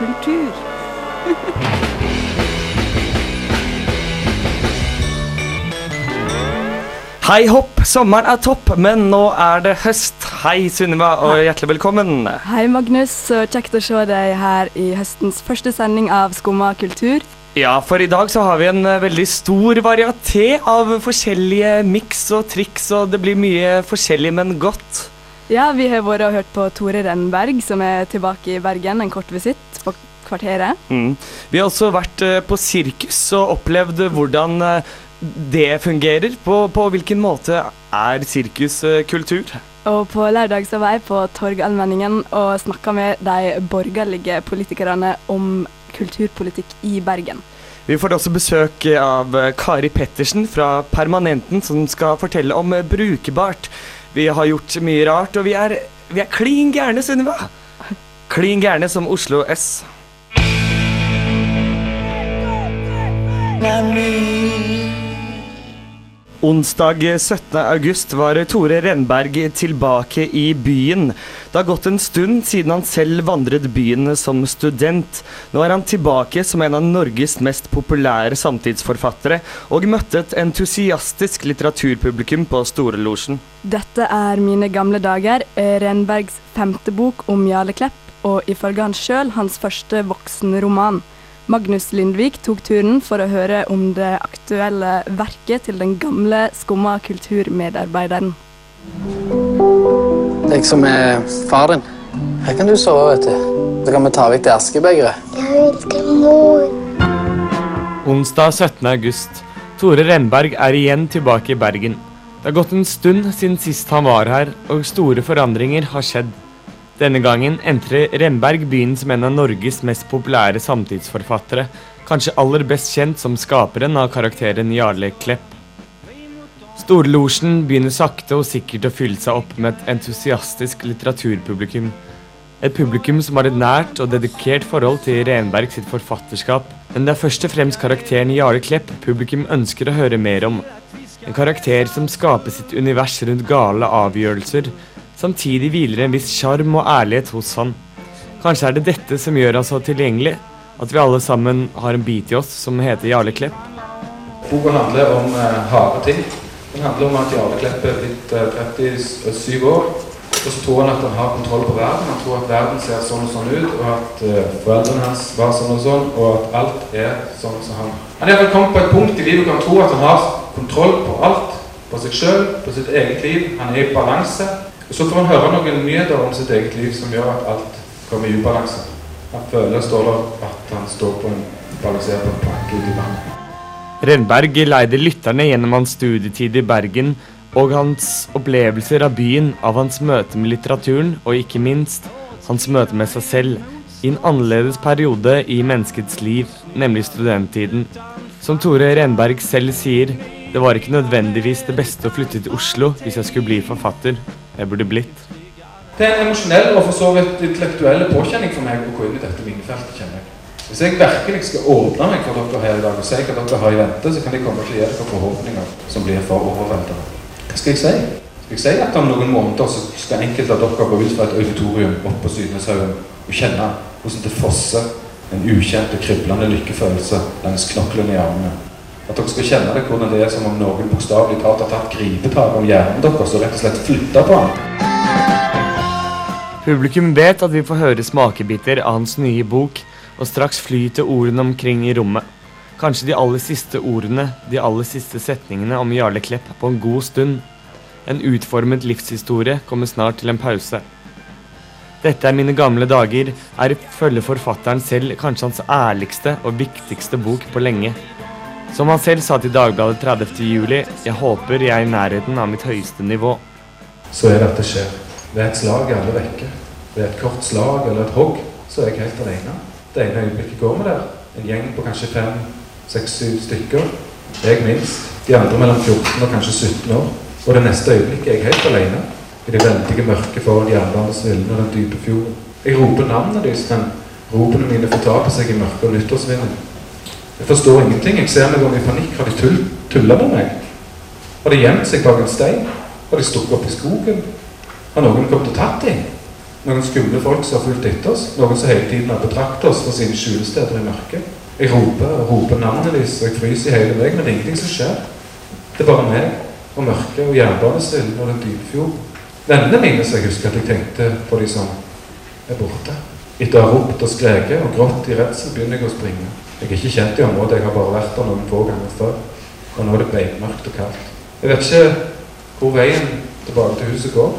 kultur. Hei hopp, sommeren er topp, men nå er det høst. Hei Sunniva, og hjertelig velkommen. Hei Magnus, så kjekt å se deg her i høstens første sending av Skumma kultur. Ja, for i dag så har vi en eh, veldig stor varieté av forskjellige miks og triks, og det blir mye forskjellig, men godt. Ja, vi har vært og hørt på Tore Rennberg, som er tilbake i Bergen, en kort visitt på kvarteret. Mm. Vi har også vært eh, på sirkus og opplevd hvordan eh, det fungerer. På, på hvilken måte er sirkus eh, kultur? Og på lørdag så var jeg på Torgallmenningen og snakka med de borgerlige politikerne om kulturpolitikk i Bergen. Vi får også besøk av Kari Pettersen fra Permanenten, som skal fortelle om Brukbart. Vi har gjort mye rart, og vi er, vi er klin gærne, Sunniva. Klin gærne som Oslo S. Onsdag 17. august var Tore Rennberg tilbake i byen. Det har gått en stund siden han selv vandret byen som student. Nå er han tilbake som en av Norges mest populære samtidsforfattere, og møtte et entusiastisk litteraturpublikum på Storelosjen. Dette er Mine gamle dager, Renbergs Rennbergs femte bok om Jarle Klepp, og ifølge han sjøl hans første voksenroman. Magnus Lindvik tok turen for å høre om det aktuelle verket til den gamle skumma kulturmedarbeideren. Jeg som er far din. Her kan du sove, vet du. Så kan vi ta vekk det askebegeret. Jeg vil til mor. Onsdag 17. august. Tore Rennberg er igjen tilbake i Bergen. Det har gått en stund siden sist han var her, og store forandringer har skjedd. Denne gangen entrer Renberg byen som en av Norges mest populære samtidsforfattere, kanskje aller best kjent som skaperen av karakteren Jarle Klepp. Storlosjen begynner sakte og sikkert å fylle seg opp med et entusiastisk litteraturpublikum. Et publikum som har et nært og dedikert forhold til Renberg sitt forfatterskap, men det er først og fremst karakteren Jarle Klepp publikum ønsker å høre mer om. En karakter som skaper sitt univers rundt gale avgjørelser, Samtidig hviler en viss sjarm og ærlighet hos han. Kanskje er det dette som gjør han så tilgjengelig, at vi alle sammen har en bit i oss som heter Jarle Klepp. Boka handler om eh, harde ting. Den handler om at Jarle Klepp er blitt eh, 37 år. Og så tror han at han har kontroll på verden. Han tror at verden ser sånn og sånn ut, og at eh, foreldrene hans var sånn og sånn, og at alt er sånn som han. Han er kommet på et punkt i livet hvor han tror at han har kontroll på alt. På seg sjøl, på sitt eget liv. Han er i balanse. Så får han høre noen nyheter om sitt eget liv som gjør at alt kommer i ubalanse. Han føler står der, at han står på en balansert på en planke ute i vannet. Renberg leide lytterne gjennom hans studietid i Bergen og hans opplevelser av byen, av hans møte med litteraturen og ikke minst hans møte med seg selv i en annerledes periode i menneskets liv, nemlig studenttiden. Som Tore Renberg selv sier, det var ikke nødvendigvis det beste å flytte til Oslo hvis jeg skulle bli forfatter jeg burde blitt. Det er en emosjonell og for så vidt intellektuell påkjenning for meg å gå inn i dette minefeltet. kjenner jeg. Hvis jeg virkelig skal åpne meg for dere her i dag og si hva dere har i vente, så kan de komme til gi dere forhåpninger som blir for overveldende. Hva skal jeg si? Skal jeg si at om noen måneder så skal enkelte av dere gå ut fra et auditorium oppe på Sydneshaugen og kjenne hvordan det fosser en ukjent og kriblende lykkefølelse langs knoklene i armene? At dere skal kjenne det hvordan det er som om noen bokstavelig talt har tatt gripetak om hjernen deres og rett og slett flytta på den. Publikum vet at vi får høre smakebiter av hans nye bok, og straks flyter ordene omkring i rommet. Kanskje de aller siste ordene, de aller siste setningene om Jarle Klepp på en god stund. En utformet livshistorie kommer snart til en pause. Dette er mine gamle dager, er ifølge forfatteren selv kanskje hans ærligste og viktigste bok på lenge. Som han selv sa til Dagbladet 30. juli, jeg håper jeg er i nærheten av mitt høyeste nivå. Så er det at det skjer. Ved et slag er alle vekke. Ved et kort slag eller et hogg så er jeg helt alene. Det ene øyeblikket går vi der. En gjeng på kanskje fem, seks, syv stykker. Jeg minst. De andre mellom 14 og kanskje 17 år. Og det neste øyeblikket er jeg helt alene. I det veldige mørket foran jernbanens vilden og den dype fjorden. Jeg roper navnet deres, men ropene mine fortaper seg i mørket og nyttårsvinden. Jeg forstår ingenting. Jeg ser meg om i panikk. Har de tull, tulla med meg? Har de gjemt seg bak en stein? Har de stukket opp i skogen? Har noen kommet og tatt dem? Noen skumle folk som har fulgt etter oss. Noen som hele tiden har betraktet oss fra sine skjulesteder i mørket. Jeg roper og roper navnet deres, og jeg fryser hele veien, men det er ingenting som skjer. Det er bare meg og mørket og jernbanestillen og den dype fjord. Vennene mine, som jeg husker at jeg tenkte på de som er borte. Etter å ha ropt og skreket og grått i redsel begynner jeg å springe. Jeg er ikke kjent i området, jeg har bare vært der noen få ganger før. Og nå er det beintmørkt og kaldt. Jeg vet ikke hvor veien tilbake til huset går,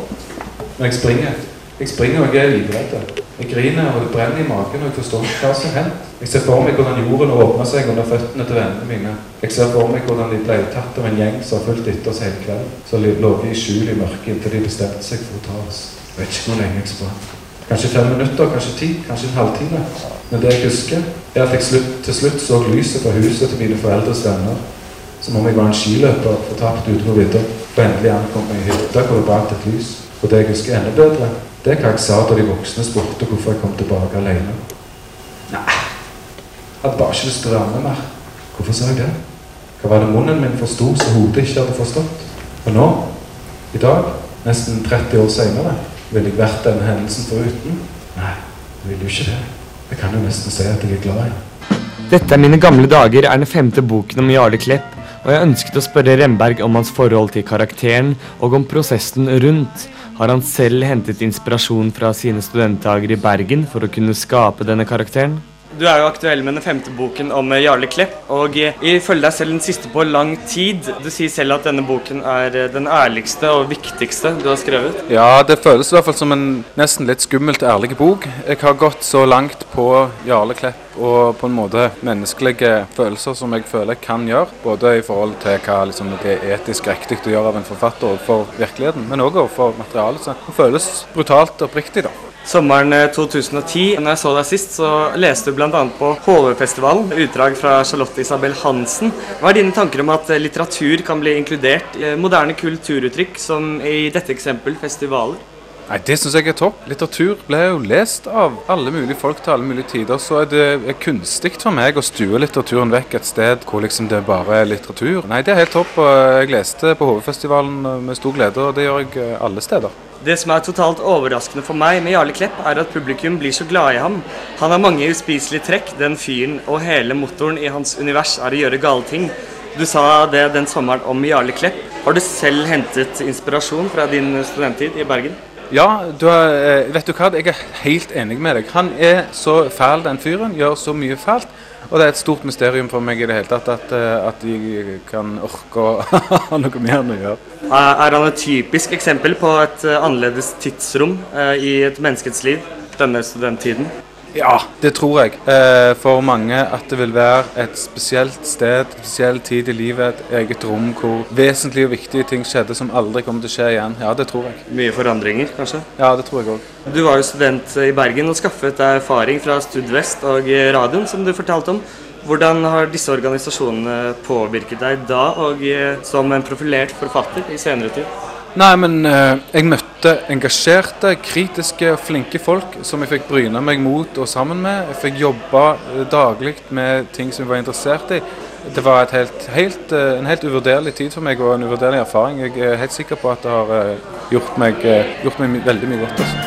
men jeg springer. Jeg springer og jeg er livredd. Jeg griner og det brenner i magen og jeg forstår ikke hva som har hendt. Jeg ser for meg hvordan jorden åpner seg under føttene til vennene mine. Jeg ser for meg hvordan de ble tatt av en gjeng som har fulgt etter oss hele kvelden. Så lå vi i skjul i mørket inntil de bestemte seg for å ta oss. Jeg vet ikke hvor lenge jeg sprang. Kanskje fem minutter, kanskje ti, kanskje en halvtime. Men det jeg husker, er at jeg slutt, til slutt så lyset fra huset til mine foreldres venner. Som om jeg var en skiløper fortapt ute på vidda. Og endelig ankom jeg i hytta hvor det brant et lys. Og det jeg husker enda bedre, det er hva jeg sa da de voksne spurte hvorfor jeg kom tilbake alene. Nei, jeg hadde bare ikke lyst til å være med mer. Hvorfor sa jeg det? Hva var det munnen min forsto som hodet ikke hadde forstått? Og nå, i dag, nesten 30 år senere, ville jeg vært denne hendelsen foruten? Nei, jeg vil jo ikke det. Jeg kan jo nesten si at jeg er glad i. Dette er mine gamle dager er den femte boken om Jarle Klepp, og jeg ønsket å spørre Remberg om hans forhold til karakteren og om prosessen rundt. Har han selv hentet inspirasjon fra sine studentdager i Bergen for å kunne skape denne karakteren? Du er jo aktuell med den femte boken om Jarle Klepp, og ifølge deg selv den siste på lang tid. Du sier selv at denne boken er den ærligste og viktigste du har skrevet. Ja, det føles i hvert fall som en nesten litt skummelt ærlig bok. Jeg har gått så langt på Jarle Klepp og på en måte menneskelige følelser som jeg føler jeg kan gjøre. Både i forhold til hva liksom, det er etisk riktig å gjøre av en forfatter overfor virkeligheten, men òg overfor materialet. Så det føles brutalt oppriktig, da. Sommeren 2010, når jeg så deg sist, så leste du bl.a. på HV-festivalen utdrag fra Charlotte Isabel Hansen. Hva er dine tanker om at litteratur kan bli inkludert i moderne kulturuttrykk, som i dette eksempel festivaler? Nei, Det syns jeg er topp. Litteratur ble jo lest av alle mulige folk til alle mulige tider. Så er det kunstig for meg å stue litteraturen vekk et sted hvor liksom det bare er litteratur. Nei, det er helt topp. Jeg leste på HV-festivalen med stor glede, og det gjør jeg alle steder. Det som er totalt overraskende for meg med Jarle Klepp, er at publikum blir så glad i ham. Han har mange uspiselige trekk, den fyren, og hele motoren i hans univers er å gjøre gale ting. Du sa det den sommeren om Jarle Klepp. Har du selv hentet inspirasjon fra din studenttid i Bergen? Ja, du er, vet du hva, jeg er helt enig med deg. Han er så fæl, den fyren. Gjør så mye fælt. Og det er et stort mysterium for meg i det hele tatt at, at de kan orke å ha noe mer enn å gjøre. Er han et typisk eksempel på et annerledes tidsrom i et menneskets liv, denne studenttiden? Ja, det tror jeg. For mange at det vil være et spesielt sted, en spesiell tid i livet, et eget rom hvor vesentlige og viktige ting skjedde som aldri kommer til å skje igjen. Ja, det tror jeg. Mye forandringer, kanskje? Ja, det tror jeg òg. Du var jo student i Bergen og skaffet deg erfaring fra Studvest og radioen, som du fortalte om. Hvordan har disse organisasjonene påvirket deg da, og som en profilert forfatter i senere tid? Nei, men eh, jeg møtte engasjerte, kritiske flinke folk som jeg fikk bryne meg mot og sammen med. Jeg fikk jobbe eh, daglig med ting som jeg var interessert i. Det var helt, helt, eh, en helt uvurderlig tid for meg og en uvurderlig erfaring. Jeg er helt sikker på at det har gjort meg, gjort meg veldig mye godt. Altså.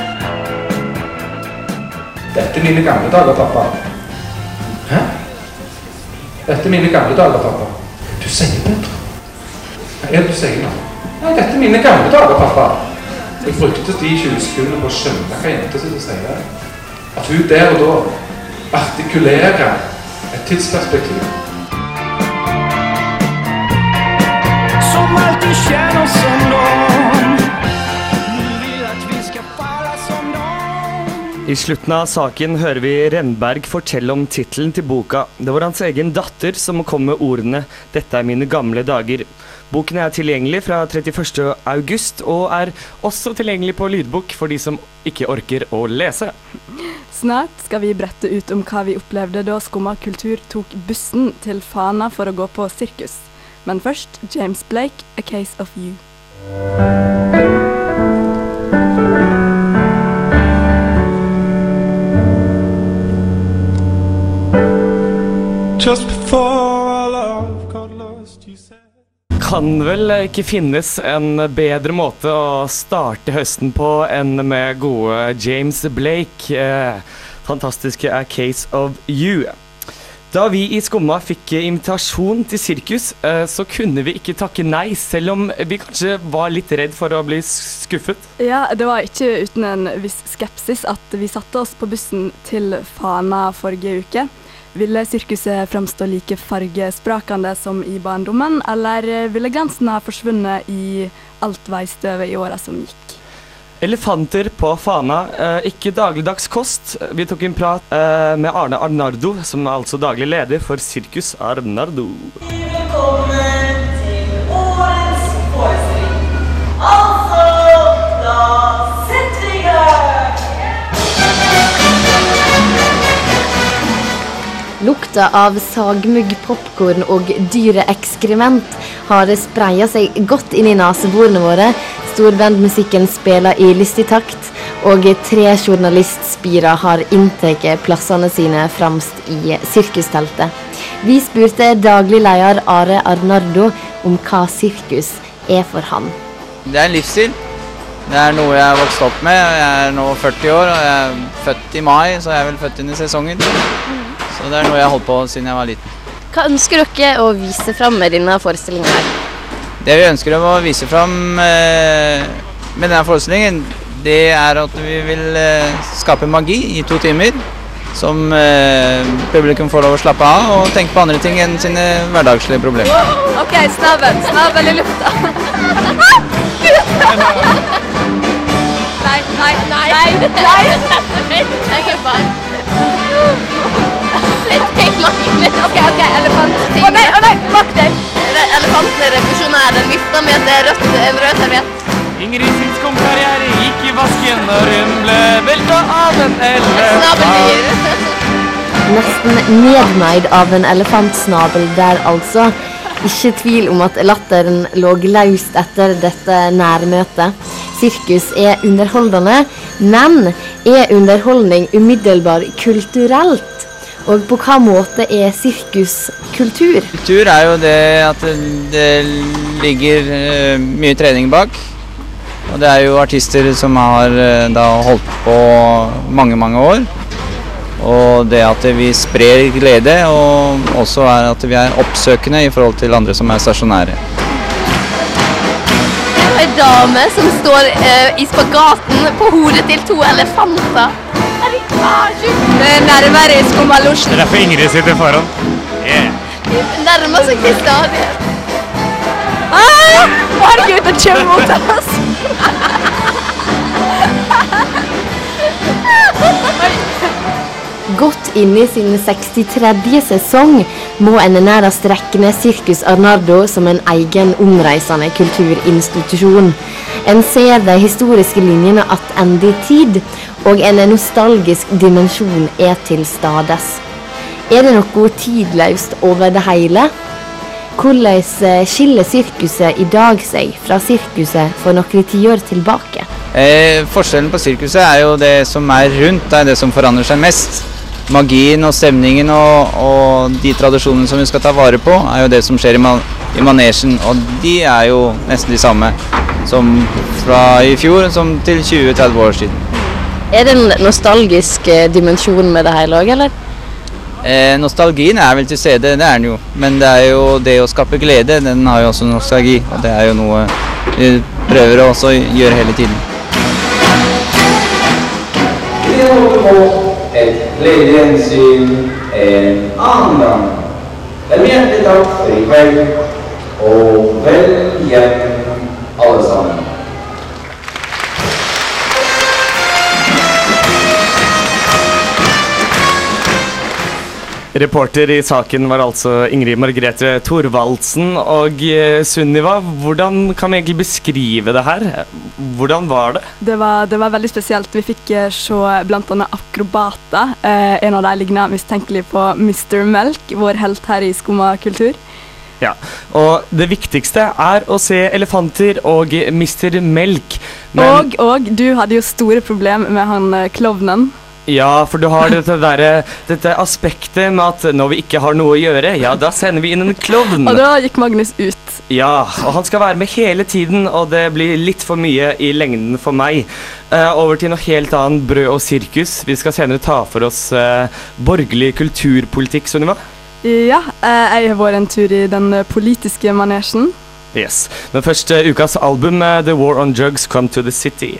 Dette er mine gamle dager, pappa. Hæ? Dette er mine gamle dager, pappa. Du sier er det du sier nå? Nei, dette er mine gamle dager, pappa. Jeg brukte de 20 sekundene på å skjønne hva jenta sitter og sier. At hun der og da artikulerer et tidsperspektiv. Som alltid som vi som I slutten av saken hører vi Renberg fortelle om tittelen til boka. Det var hans egen datter som kom med ordene 'Dette er mine gamle dager'. Boken er tilgjengelig fra 31. august, og er også tilgjengelig på lydbok for de som ikke orker å lese. Snart skal vi brette ut om hva vi opplevde da Skumma kultur tok bussen til Fana for å gå på sirkus. Men først James Blake, 'A Case of You'. Just kan vel ikke finnes en bedre måte å starte høsten på enn med gode James Blake. Eh, fantastiske A Case of You. Da vi i Skumma fikk invitasjon til sirkus, eh, så kunne vi ikke takke nei, selv om vi kanskje var litt redd for å bli skuffet. Ja, det var ikke uten en viss skepsis at vi satte oss på bussen til Fana forrige uke. Ville sirkuset framstå like fargesprakende som i barndommen, eller ville glansen ha forsvunnet i alt veistøvet i åra som gikk? Elefanter på Fana, eh, ikke dagligdags kost. Vi tok en prat eh, med Arne Arnardo, som er altså daglig leder for Sirkus Arnardo. Velkommen Lukta av sagmugg, popkorn og dyre ekskrement har spreia seg godt inn i neseborene våre. Storbandmusikken spiller i lystig takt, og tre journalistspirer har inntatt plassene sine fremst i sirkusteltet. Vi spurte daglig leder Are Arnardo om hva sirkus er for han. Det er en livsstil. Det er noe jeg har vokst opp med. Jeg er nå 40 år og jeg er født i mai, så jeg er vel født inn i sesongen. Så det er noe jeg har holdt på siden jeg var liten. Hva ønsker dere å vise fram med denne forestillingen her? Det vi ønsker å vise fram eh, med denne forestillingen, det er at vi vil eh, skape magi i to timer. Som eh, publikum får lov å slappe av og tenke på andre ting enn sine hverdagslige problemer. OK, snabel. Snabel i lufta. Nei, nei, nei. nei. nei. er Jeg OK, OK, elefantting. Å nei, å nei, bak deg. Elefanten er revolusjonær. Den vifter med et rødt, en rød serviett. Ingrid Sinskom karriere gikk i vasken når hun ble velta av en elefant. Nesten nedmeid av en elefantsnabel der, altså. Ikke tvil om at latteren lå løst etter dette nærmøtet. Sirkus er underholdende, men er underholdning umiddelbar kulturelt? Og på hva måte er sirkus kultur? Kultur er jo det at det, det ligger eh, mye trening bak. Og det er jo artister som har eh, da holdt på mange, mange år. Og det at vi sprer glede, og også er at vi er oppsøkende i forhold til andre som er stasjonære. Ei dame som står eh, i spagaten på hodet til to elefanter. Er nærmere Skummalosjen. Det er derfor Ingrid sitter foran. Yeah. Nærmer seg til stadiet. Ah! Herregud, det kommer mot oss. Godt inne i sin 63. sesong må en nærmest strekkende Sirkus Arnardo som en egen omreisende kulturinstitusjon. En ser de historiske linjene attende i tid, og en nostalgisk dimensjon er til stades. Er det noe tidløst over det hele? Hvordan skiller sirkuset i dag seg fra sirkuset for noen tiår tilbake? Eh, forskjellen på sirkuset er jo det som er rundt, det er det som forandrer seg mest. Magien og stemningen og, og de tradisjonene som vi skal ta vare på, er jo det som skjer i, man, i manesjen. Og de er jo nesten de samme som fra i fjor som til 20-30 år siden. Er det en nostalgisk eh, dimensjon med det hele òg, eller? Eh, nostalgien er vel til stede, det er den jo. Men det er jo det å skape glede, den har jo også nostalgi. Og det er jo noe vi prøver å også gjøre hele tiden. Et gledegjensyn en annen. Vel hjertelig takk for i kveld, og vel hjem alle sammen. Reporter i saken var altså Ingrid Margrethe Thorvaldsen. Og eh, Sunniva, hvordan kan vi egentlig beskrive det her? Hvordan var det? Det var, det var veldig spesielt. Vi fikk eh, se bl.a. akrobater. Eh, en av dem ligna mistenkelig på Mr. Melk, vår helt her i Skumma kultur. Ja, og det viktigste er å se elefanter og Mr. Melk. Men Og, og du hadde jo store problemer med han eh, klovnen. Ja, for du har dette, der, dette aspektet med at når vi ikke har noe å gjøre, ja, da sender vi inn en klovn. Og da gikk Magnus ut. Ja, og han skal være med hele tiden, og det blir litt for mye i lengden for meg. Uh, over til noe helt annet, brød og sirkus. Vi skal senere ta for oss uh, borgerlig kulturpolitikk, Sunniva. Ja, eh, jeg har vært en tur i den politiske manesjen. Yes. Men først uh, ukas album, The War on Drugs Come to the City.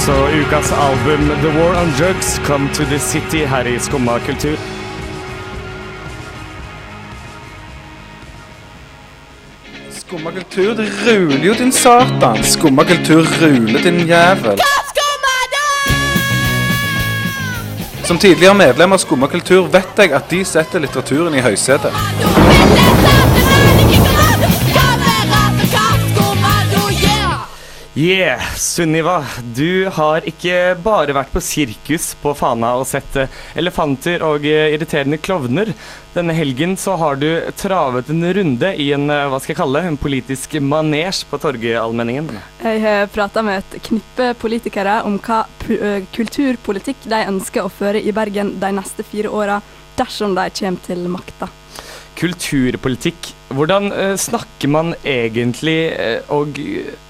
Altså ukas album The War on Drugs Come to the City her i Skumma kultur. Skumma kultur, det ruler jo, din satan. Skumma kultur ruler, din jævel. Som tidligere medlem av Skumma kultur vet jeg at de setter litteraturen i høysetet. Yeah, Sunniva, du har ikke bare vært på sirkus på Fana og sett eh, elefanter og eh, irriterende klovner. Denne helgen så har du travet en runde i en, eh, hva skal jeg kalle, en politisk manesj på Torgallmenningen. Jeg har prata med et knippe politikere om hva kulturpolitikk de ønsker å føre i Bergen de neste fire åra, dersom de kommer til makta. Kulturpolitikk. Hvordan eh, snakker man egentlig eh, og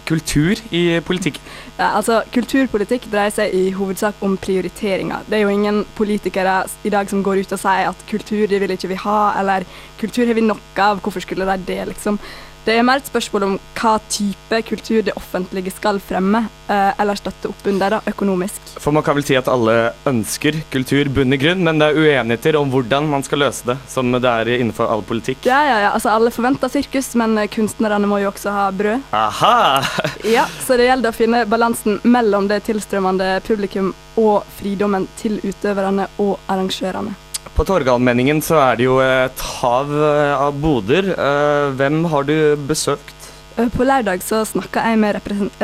kultur i politikk? Ja, altså, Kulturpolitikk dreier seg i hovedsak om prioriteringer. Det er jo ingen politikere i dag som går ut og sier at kultur det vil ikke vi ha, eller kultur har vi nok av, hvorfor skulle de det, liksom. Det er mer et spørsmål om hva type kultur det offentlige skal fremme, eh, eller støtte opp under da, økonomisk. For man kan vel si at alle ønsker kultur bunn i grunn, men det er uenigheter om hvordan man skal løse det, som det er innenfor all politikk. Ja, ja, ja, altså Alle forventer sirkus, men eh, kunstnerne må jo også ha brød. Aha! Ja, Så det gjelder å finne balansen mellom det tilstrømmende publikum og fridommen til utøverne og arrangørene. På Torgallmenningen så er det jo et hav eh, av boder. Eh, Hvem har du besøkt? Eh, På lørdag så snakka jeg med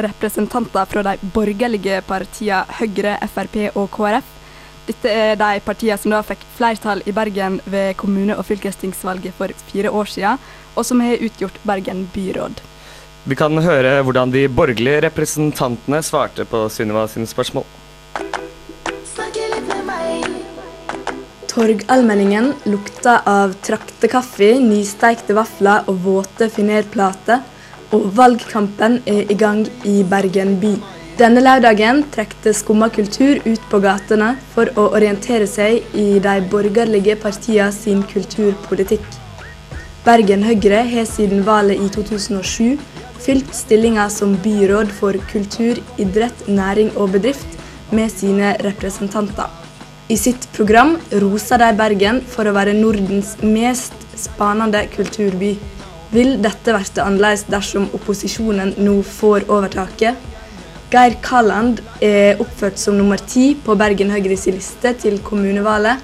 representanter fra de borgerlige partiene Høyre, Frp og KrF. Dette er de partiene som da fikk flertall i Bergen ved kommune- og fylkestingsvalget for fire år siden, og som har utgjort Bergen byråd. Vi kan høre hvordan de borgerlige representantene svarte på Sunniva sine spørsmål. Torgallmenningen lukta av traktekaffe, nysteikte vafler og våte finerplater, og valgkampen er i gang i Bergen by. Denne lørdagen trekte Skumma kultur ut på gatene for å orientere seg i de borgerlige partiene sin kulturpolitikk. Bergen Høyre har siden valget i 2007 fylt stillinga som byråd for kultur, idrett, næring og bedrift med sine representanter. I sitt program roser de Bergen for å være Nordens mest spanende kulturby. Vil dette bli annerledes dersom opposisjonen nå får overtaket? Geir Kaland er oppført som nummer ti på Bergen Høyres liste til kommunevalget,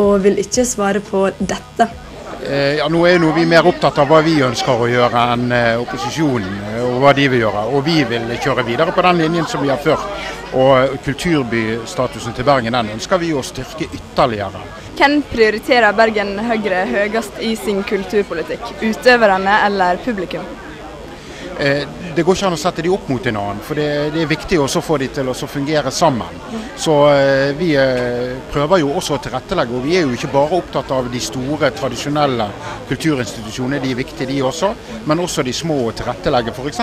og vil ikke svare på dette. Eh, Ja, nå er vi mer opptatt av hva vi ønsker å gjøre enn eh, opposisjonen eh, og hva de vil gjøre. Og vi vil kjøre videre på den linjen som vi har ført. Og kulturbystatusen til Bergen den ønsker vi å styrke ytterligere. Hvem prioriterer Bergen Høyre høyest i sin kulturpolitikk? Utøverne eller publikum? Eh, Det går ikke an å sette de opp mot en annen, for det, det er viktig også å få de til å fungere sammen. Så eh, vi eh, prøver jo også å tilrettelegge, og vi er jo ikke bare opptatt av de store, tradisjonelle kulturinstitusjonene, de er viktige de også, men også de små å tilrettelegge. F.eks.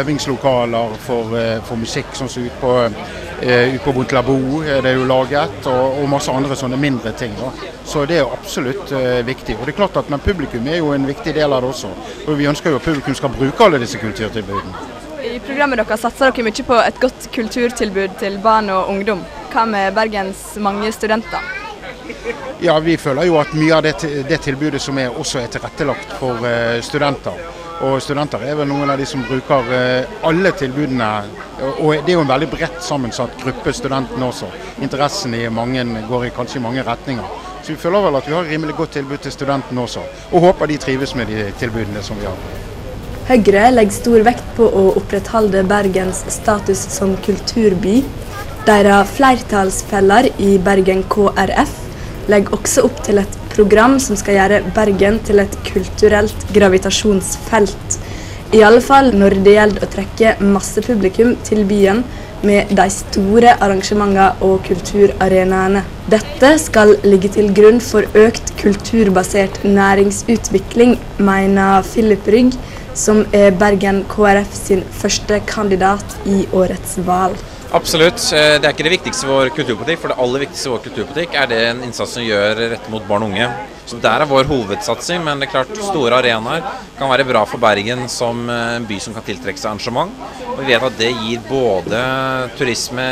Øvingslokaler for, for musikk, sånn som ute på, eh, ut på Bontlabo er det jo laget, og, og masse andre sånne mindre ting. Da. Så det er jo absolutt eh, viktig. Og det er klart at Men publikum er jo en viktig del av det også. Og vi ønsker jo at publikum skal bruke alle disse kulturtilbudene. I programmet deres satser dere mye på et godt kulturtilbud til barn og ungdom. Hva med Bergens mange studenter? Ja, Vi føler jo at mye av det, det tilbudet som er, også er tilrettelagt for eh, studenter. Og studenter er vel noen av de som bruker eh, alle tilbudene. Og det er jo en veldig bredt sammensatt gruppe, studentene også. Interessen i mange, går i kanskje mange retninger. Så vi føler vel at vi har et rimelig godt tilbud til studentene også. Og håper de trives med de tilbudene som vi har. Høyre legger stor vekt på å opprettholde Bergens status som kulturby. Deres flertallsfeller i Bergen KrF legger også opp til et program som skal gjøre Bergen til et kulturelt gravitasjonsfelt. I alle fall når det gjelder å trekke masse publikum til byen med de store arrangementene og kulturarenaene. Dette skal ligge til grunn for økt kulturbasert næringsutvikling, mener Philip Rygg, som er Bergen KrF sin første kandidat i årets valg. Absolutt. Eh, Det er ikke det viktigste for vår kulturpolitikk. For det aller viktigste for vår kulturpolitikk er det en innsats som gjør rett mot barn og unge. Så Der er vår hovedsatsing. Men det er klart store arenaer kan være bra for Bergen som eh, en by som kan tiltrekke seg arrangement. Og vi vet at det gir både turisme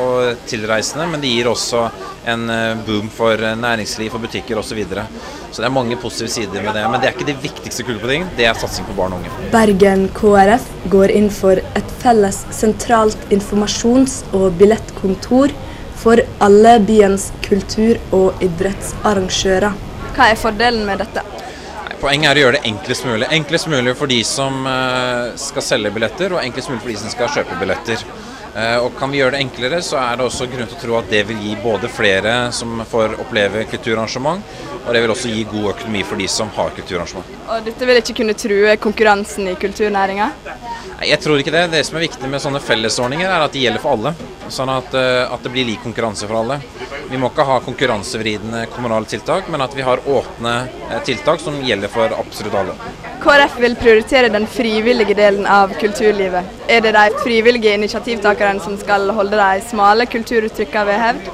og tilreisende, men det gir også en eh, boom for næringsliv, for butikker osv. Så, videre. så det er mange positive sider med det. Men det er ikke det viktigste kulturpolitikken. Det er satsing på barn og unge. Bergen KrF går inn for et felles sentralt informasjons- og billettkontor for alle byens kultur- og idrettsarrangører. Hva er fordelen med dette? Poenget er å gjøre det enklest mulig. Enklest mulig for de som eh, skal selge billetter, og enklest mulig for de som skal kjøpe billetter. Eh, Og Kan vi gjøre det enklere, så er det også grunn til å tro at det vil gi både flere som får oppleve kulturarrangement, og det vil også gi god økonomi for de som har kulturarrangement. Og dette vil ikke kunne true konkurransen i kulturnæringa? Nei, Jeg tror ikke det. Det som er viktig med sånne fellesordninger, er at de gjelder for alle. Sånn at, eh, at det blir lik konkurranse for alle. Vi må ikke ha konkurransevridende kommunale tiltak, men at vi har åpne eh, tiltak som gjelder for absolutt alle. KrF vil prioritere den frivillige delen av kulturlivet. Er det de frivillige initiativtakerne som skal holde de smale kulturuttrykkene ved hevd?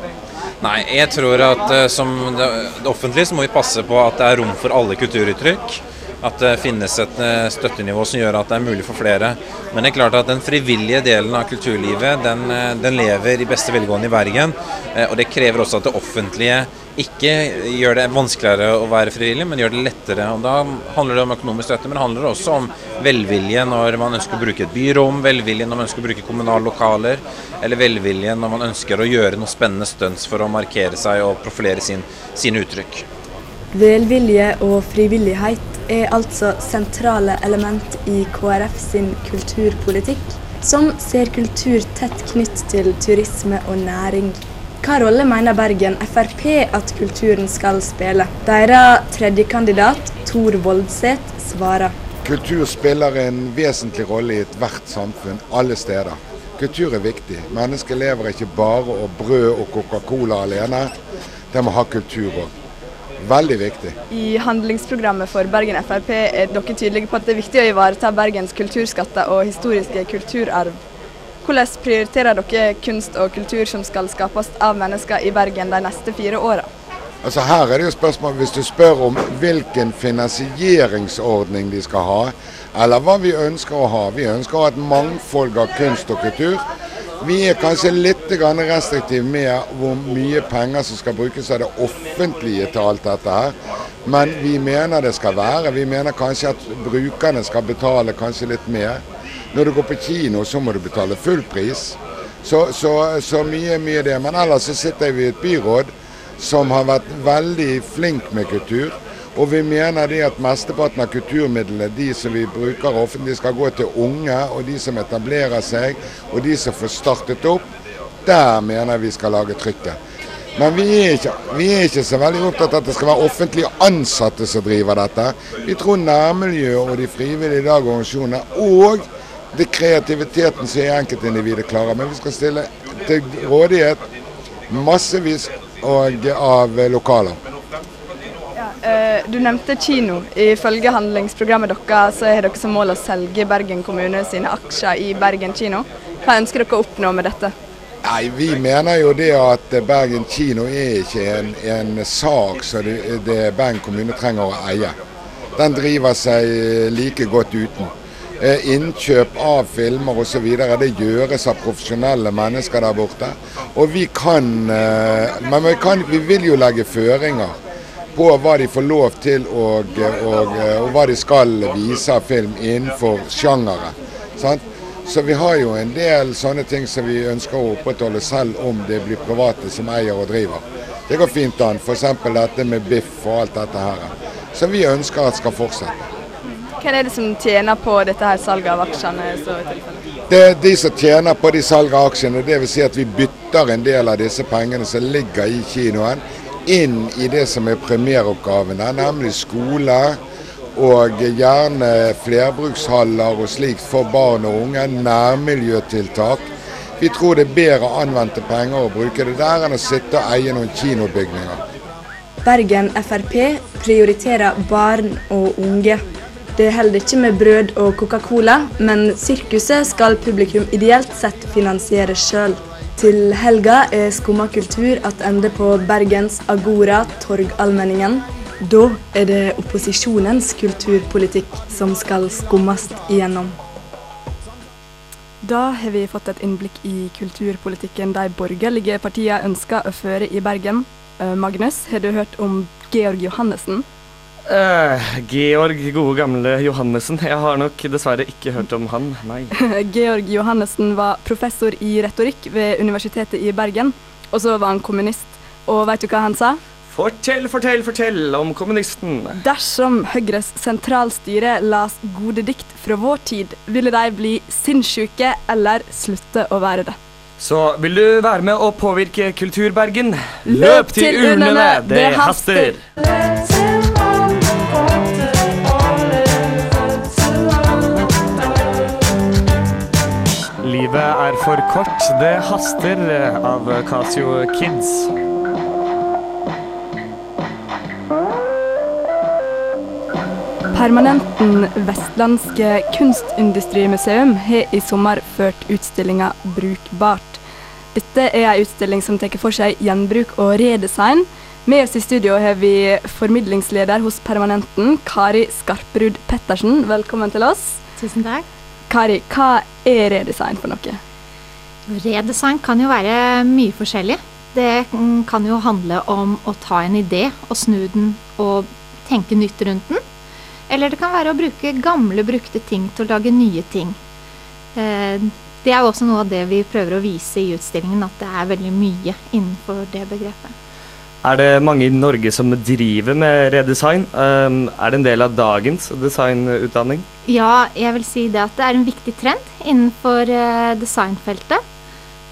Nei, jeg tror at eh, som det offentlige så må vi passe på at det er rom for alle kulturuttrykk. At det finnes et eh, støttenivå som gjør at det er mulig for flere. Men det er klart at den frivillige delen av kulturlivet den, eh, den lever i beste velgående i Bergen. eh, Og det krever også at det offentlige ikke gjør det vanskeligere å være frivillig, men gjør det lettere. Og Da handler det om økonomisk støtte, men det handler også om velvilje når man ønsker å bruke et byrom, velvilje når man ønsker å bruke kommunale lokaler, eller velvilje når man ønsker å gjøre noe spennende stunts for å markere seg og profilere sin, sine uttrykk. Velvilje og frivillighet er altså sentrale element i KrF sin kulturpolitikk, som ser kultur tett knytt til turisme og næring. Hva rolle mener Bergen Frp at kulturen skal spille? Deres tredjekandidat, Tor Voldseth, svarer. Kultur spiller en vesentlig rolle i ethvert samfunn, alle steder. Kultur er viktig. Mennesker lever ikke bare av brød og Coca-Cola alene. De må ha kultur òg. Veldig viktig. I handlingsprogrammet for Bergen Frp er dere tydelige på at det er viktig å ivareta Bergens kulturskatter og historiske kulturarv. Hvordan prioriterer dere kunst og kultur som skal skapes av mennesker i Bergen de neste fire åra? Altså Her er det jo spørsmål hvis du spør om hvilken finansieringsordning de skal ha, eller hva vi ønsker å ha. Vi ønsker å ha et mangfold av kunst og kultur. Vi er kanskje litt restriktive med hvor mye penger som skal brukes av det offentlige til alt dette her. Men vi mener det skal være. Vi mener kanskje at brukerne skal betale kanskje litt mer. Når du går på kino, så må du betale full pris. Så, så, så mye, mye det. Men ellers så sitter vi i et byråd som har vært veldig flink med kultur. Og vi mener det at mesteparten av kulturmidlene, de som vi bruker offentlig, skal gå til unge, og de som etablerer seg, og de som får startet opp. Der mener vi skal lage trykket. Men vi er, ikke, vi er ikke så veldig opptatt av at det skal være offentlige ansatte som driver dette. Vi tror nærmiljøet og de frivillige lag og organisasjonene og det kreativiteten som enkeltindividet klarer. Men vi skal stille til rådighet massevis av lokaler. Eh, Du nevnte kino. Ifølge handlingsprogrammet deres så har dere som mål å selge Bergen kommune sine aksjer i Bergen kino. Hva ønsker dere å oppnå med dette? Nei, Vi mener jo det at Bergen kino er ikke en, en sak som det, det Bergen kommune trenger å eie. Den driver seg like godt uten. Eh, Innkjøp av filmer osv. det gjøres av profesjonelle mennesker der borte. Og vi kan eh, Men vi, kan, vi vil jo legge føringer på hva de får lov til og, og, og hva de skal vise av film innenfor sjangere. Sant? Så vi har jo en del sånne ting som vi ønsker å opprettholde selv om det blir private som eier og driver. Det går fint an. F.eks. dette med biff og alt dette her. Som vi ønsker at skal fortsette. Hvem er det som tjener på dette her salget av aksjene? Så? Det er de som tjener på de salget av aksjene. Dvs. Si at vi bytter en del av disse pengene som ligger i kinoen, inn i det som er premieroppgavene, nemlig skole Og gjerne flerbrukshaller og slikt for barn og unge. Nærmiljøtiltak. Vi tror det er bedre anvendte penger å bruke det der enn å sitte og eie noen kinobygninger. Bergen Frp prioriterer barn og unge. Det holder ikke med brød og Coca-Cola, men sirkuset skal publikum ideelt sett finansiere sjøl. Til helga er Skumma kultur tilbake på Bergens Agora Torgallmenningen. Da er det opposisjonens kulturpolitikk som skal skummes igjennom. Da har vi fått et innblikk i kulturpolitikken de borgerlige partiene ønsker å føre i Bergen. Eh, Magnus, har du hørt om Georg Johannessen? Eh, Georg, gode gamle Johannessen. Jeg har nok dessverre ikke hørt om han, nei. Georg Johannessen var professor i retorikk ved Universitetet i Bergen, og så var han kommunist. Og vet du hva han sa? Fortell, fortell, fortell om kommunisten. Dersom Høyres sentralstyre las gode dikt fra vår tid, ville de bli sinnssyke eller slutte å være det. Så vil du være med å påvirke Kulturbergen? Løp til urnene, det haster! Livet er for kort, det haster av Casio Kids. Permanenten Vestlandske kunstindustrimuseum har i sommer ført utstillinga Brukbart. Dette er ei utstilling som tar for seg gjenbruk og redesign. Med oss i studio har vi formidlingsleder hos Permanenten, Kari Skarprud Pettersen. Velkommen til oss. Tusen takk. Kari, hva er redesign for noe? Redesign kan jo være mye forskjellig. Det kan jo handle om å ta en idé og snu den og tenke nytt rundt den. Eller det kan være å bruke gamle, brukte ting til å lage nye ting. Eh, Det er jo også noe av det vi prøver å vise i utstillingen, at det er veldig mye innenfor det begrepet. Er det mange i Norge som driver med redesign? Um, er det en del av dagens designutdanning? Ja, jeg vil si det at det er en viktig trend innenfor eh, designfeltet.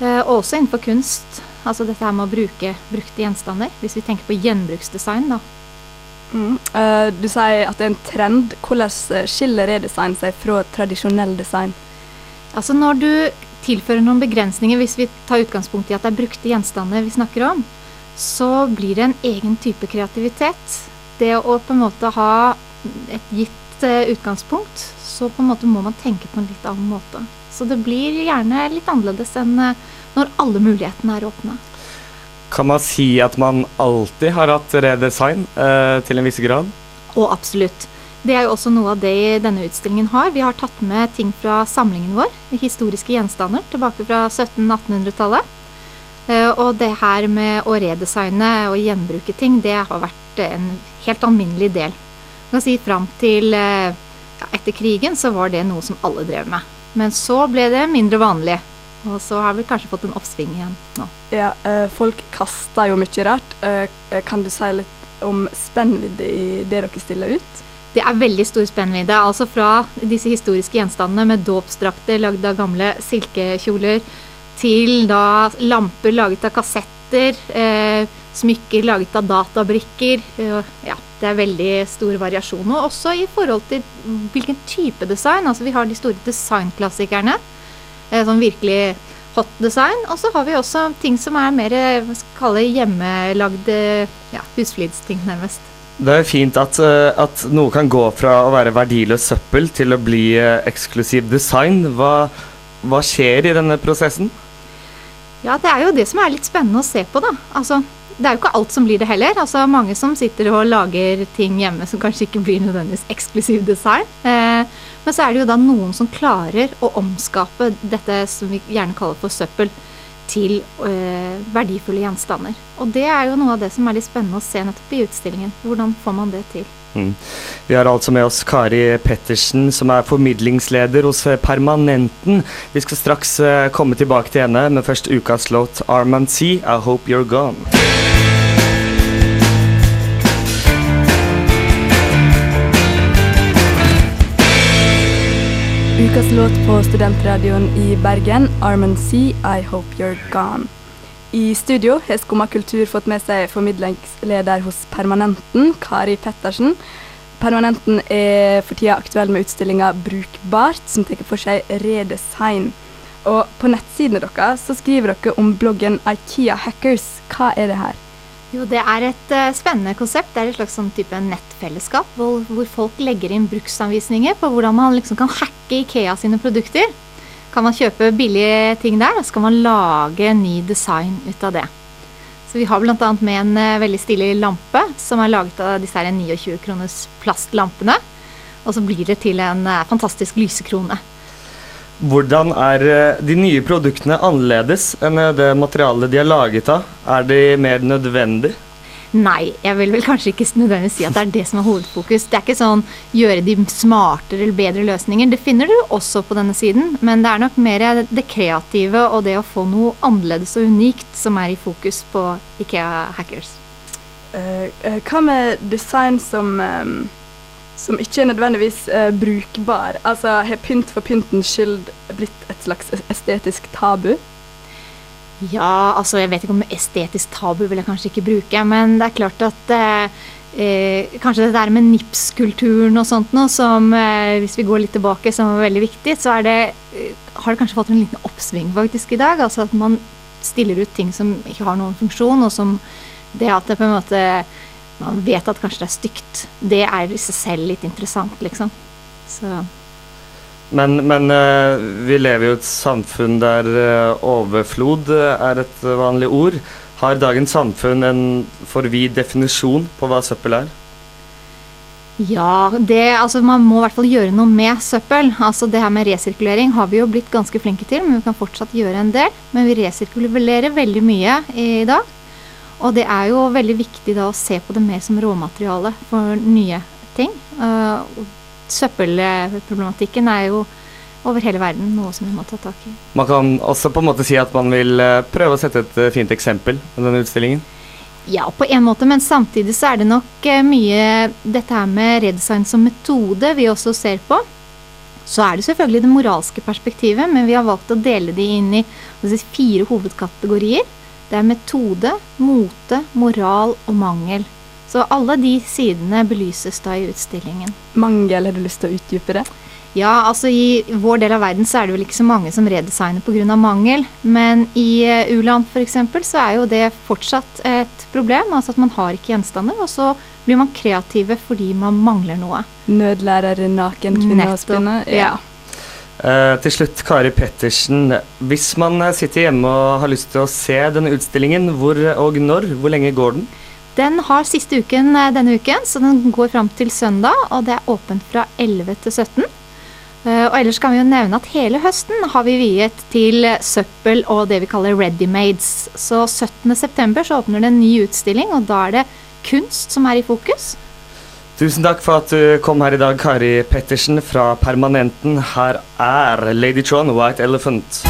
eh, og også innenfor kunst. Altså dette her med å bruke brukte gjenstander. Hvis vi tenker på gjenbruksdesign, da. Mm. Eh, du sier at det er en trend. Hvordan eh, skiller redesign seg fra tradisjonell design? Altså når du tilfører noen begrensninger, hvis vi tar utgangspunkt i at det er brukte gjenstander vi snakker om, så blir det en egen type kreativitet. Det å på en måte ha et gitt eh, utgangspunkt, så på en måte må man tenke på en litt annen måte. Så det blir gjerne litt annerledes enn eh, når alle mulighetene er åpne. Kan man si at man alltid har hatt redesign eh, til en viss grad? Og absolutt. Det er jo også noe av det denne utstillingen har. Vi har tatt med ting fra samlingen vår, historiske gjenstander, tilbake fra 1700-1800-tallet. Eh, Og det her med å redesigne og gjenbruke ting, det har vært en helt alminnelig del. Man kan si Fram til eh, ja, etter krigen så var det noe som alle drev med. Men så ble det mindre vanlig. Og så har vi kanskje fått en oppsving igjen nå. Ja, eh, folk kaster jo mye rart. Kan du si litt om spennvidde i det dere stiller ut? Det er veldig stor spennvidde. Altså fra disse historiske gjenstandene med dåpsdrakter lagd av gamle silkekjoler, til da lamper laget av kassetter, eh, smykker laget av databrikker. Eh, ja, det er veldig stor variasjon. Og også i forhold til hvilken type design. Altså vi har de store designklassikerne, eh, som virkelig hot design. Og så har vi også ting som er mer hjemmelagde ja, husflidsting, nærmest. Det er fint at, eh, at noe kan gå fra å være verdiløs søppel til å bli eh, eksklusiv design. Hva, hva skjer i denne prosessen? Ja, det er jo det som er litt spennende å se på, da. Altså, det er jo ikke alt som blir det heller. Altså, mange som sitter og lager ting hjemme som kanskje ikke blir nødvendigvis eksklusiv design. Eh, men så er det jo da noen som klarer å omskape dette som vi gjerne kaller for søppel, til eh, verdifulle gjenstander. Og det er jo noe av det som er litt spennende å se nettopp i utstillingen. Hvordan får man det til? Mm. Vi har altså med oss Kari Pettersen, som er formidlingsleder hos eh, Permanenten. Vi skal straks eh, komme tilbake til henne, men først ukas låt 'Armand C', 'I Hope You're Gone'. Ukas låt på studentradioen i Bergen, Armen C, I Hope You're Gone. I studio har Skumma kultur fått med seg formidlingsleder hos Permanenten, Kari Pettersen. Permanenten er for tida aktuell med utstillinga Brukbart, som tar for seg redesign. Og på nettsidene deres skriver dere om bloggen Ikea Hackers. Hva er det her? Jo, det er et uh, spennende konsept. Det er et slags sånn type nettfellesskap hvor, hvor folk legger inn bruksanvisninger på hvordan man liksom kan hacke Ikea sine produkter. Kan man kjøpe billige ting der, og så kan man lage ny design ut av det. Så vi har bl.a. med en eh, veldig stilig lampe som er laget av disse 29 kroners plastlampene. Og så blir det til en eh, fantastisk lysekrone. Hvordan er eh, de nye produktene annerledes enn det materialet de er laget av? Er de mer nødvendig? Nei, jeg vil vel kanskje ikke nødvendigvis si at det er det som er hovedfokus. Det er ikke sånn gjøre de smartere eller bedre løsninger. Det finner du også på denne siden, men det er nok mer det kreative og det å få noe annerledes og unikt som er i fokus på Ikea Hackers. Eh, eh, hva med design som, eh, som ikke er nødvendigvis brukbar? Altså, Har pynt for pyntens skyld blitt et slags estetisk tabu? Ja, altså jeg vet ikke om estetisk tabu vil jeg kanskje ikke bruke, men det er klart at eh, eh, kanskje det der med Nips-kulturen og sånt nå, som eh, hvis vi går litt tilbake, som var veldig viktig, så er det, eh, har det kanskje fått en liten oppsving faktisk i dag. Altså at man stiller ut ting som ikke har noen funksjon, og som det at det på en måte man vet at kanskje det er stygt, det er i seg selv litt interessant, liksom. Så Men, men eh, vi lever jo i et samfunn der eh, overflod eh, er et vanlig ord. Har dagens samfunn en for vid definisjon på hva søppel er? Ja, det, altså man må i hvert fall gjøre noe med søppel. Altså Det her med resirkulering har vi jo blitt ganske flinke til, men vi kan fortsatt gjøre en del. Men vi resirkulerer veldig mye i dag. Og det er jo veldig viktig da å se på det mer som råmateriale for nye ting. Uh, søppelproblematikken er jo over hele verden noe som vi må ta tak i. Man kan også på en måte si at man vil eh, prøve å sette et eh, fint eksempel med denne utstillingen. Ja, på en måte, men samtidig så er det nok eh, mye dette her med redesign som metode vi også ser på. Så er det selvfølgelig det moralske perspektivet, men vi har valgt å dele de inn i fire hovedkategorier. Det er metode, mote, moral og mangel. Så alle de sidene belyses da i utstillingen. Mange, eller har du lyst til å utdype det? Ja, altså i vår del av verden så er det vel ikke så mange som redesigner pga. mangel. Men i eh, u-land f.eks. så er jo det fortsatt et problem. Altså at man har ikke gjenstander, og så blir man kreative fordi man mangler noe. Nødlærer, naken kvinne og spinne? ja. Uh, til slutt, Kari Pettersen. Hvis man sitter hjemme og har lyst til å se denne utstillingen, hvor og når? Hvor lenge går den? Den har siste uken eh, denne uken, så den går fram til søndag. Og det er åpent fra 11 til 17. Eh, Og ellers kan vi jo nevne at hele høsten har vi viet til søppel og det vi kaller ready-mades. Så 17.9 så åpner det en ny utstilling, og da er det kunst som er i fokus. Tusen takk for at du kom her i dag, Kari Pettersen fra Permanenten. Her er Lady Tron, White Elephant.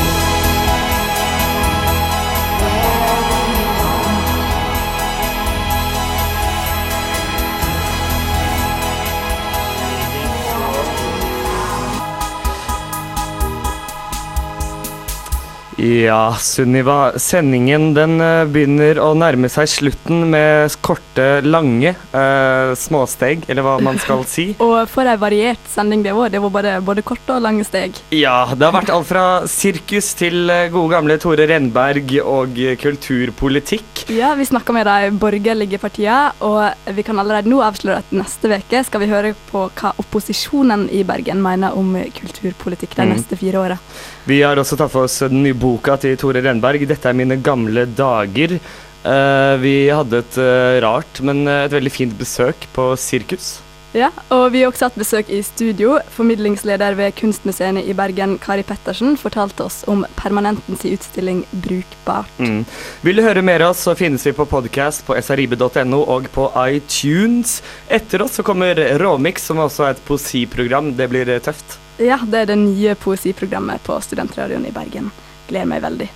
Ja, Sunniva. Sendingen den eh, begynner å nærme seg slutten med korte, lange eh, småsteg, eller hva man skal si. Og for ei variert sending det var. Det var både, både korte og lange steg. Ja, det har vært alt fra sirkus til eh, gode gamle Tore Renberg og kulturpolitikk. Ja, vi snakka med de borgerlige partiene, og vi kan allerede nå avsløre at neste uke skal vi høre på hva opposisjonen i Bergen mener om kulturpolitikk de Mm. neste fire åra. Vi har også tatt for oss den nye boka til Tore Renberg. 'Dette er mine gamle dager'. Eh, vi hadde et eh, rart, men eh, et veldig fint besøk på sirkus. Ja, og vi har også hatt besøk i studio. Formidlingsleder ved Kunstmuseene i Bergen, Kari Pettersen, fortalte oss om Permanentens utstilling Brukbart. Mm. Vil du høre mer av oss, så finnes vi på podcast på srib.no og på iTunes. Etter oss så kommer Råmix, som også er et poesiprogram. Det blir tøft. Ja, det er det nye poesiprogrammet på Studentradioen i Bergen. Gleder meg veldig.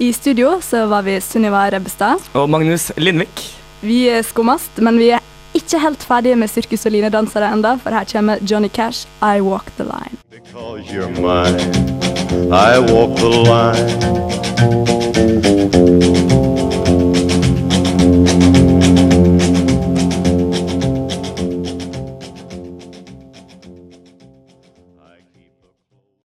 I studio så var vi Sunniva Rebbestad. Og Magnus Lindvik. Vi er skummast, men vi er ikke helt ferdige med sirkus- og linedansere enda, for her kommer Johnny Cash, I Walk the Line. Because you're mine. I walk the line.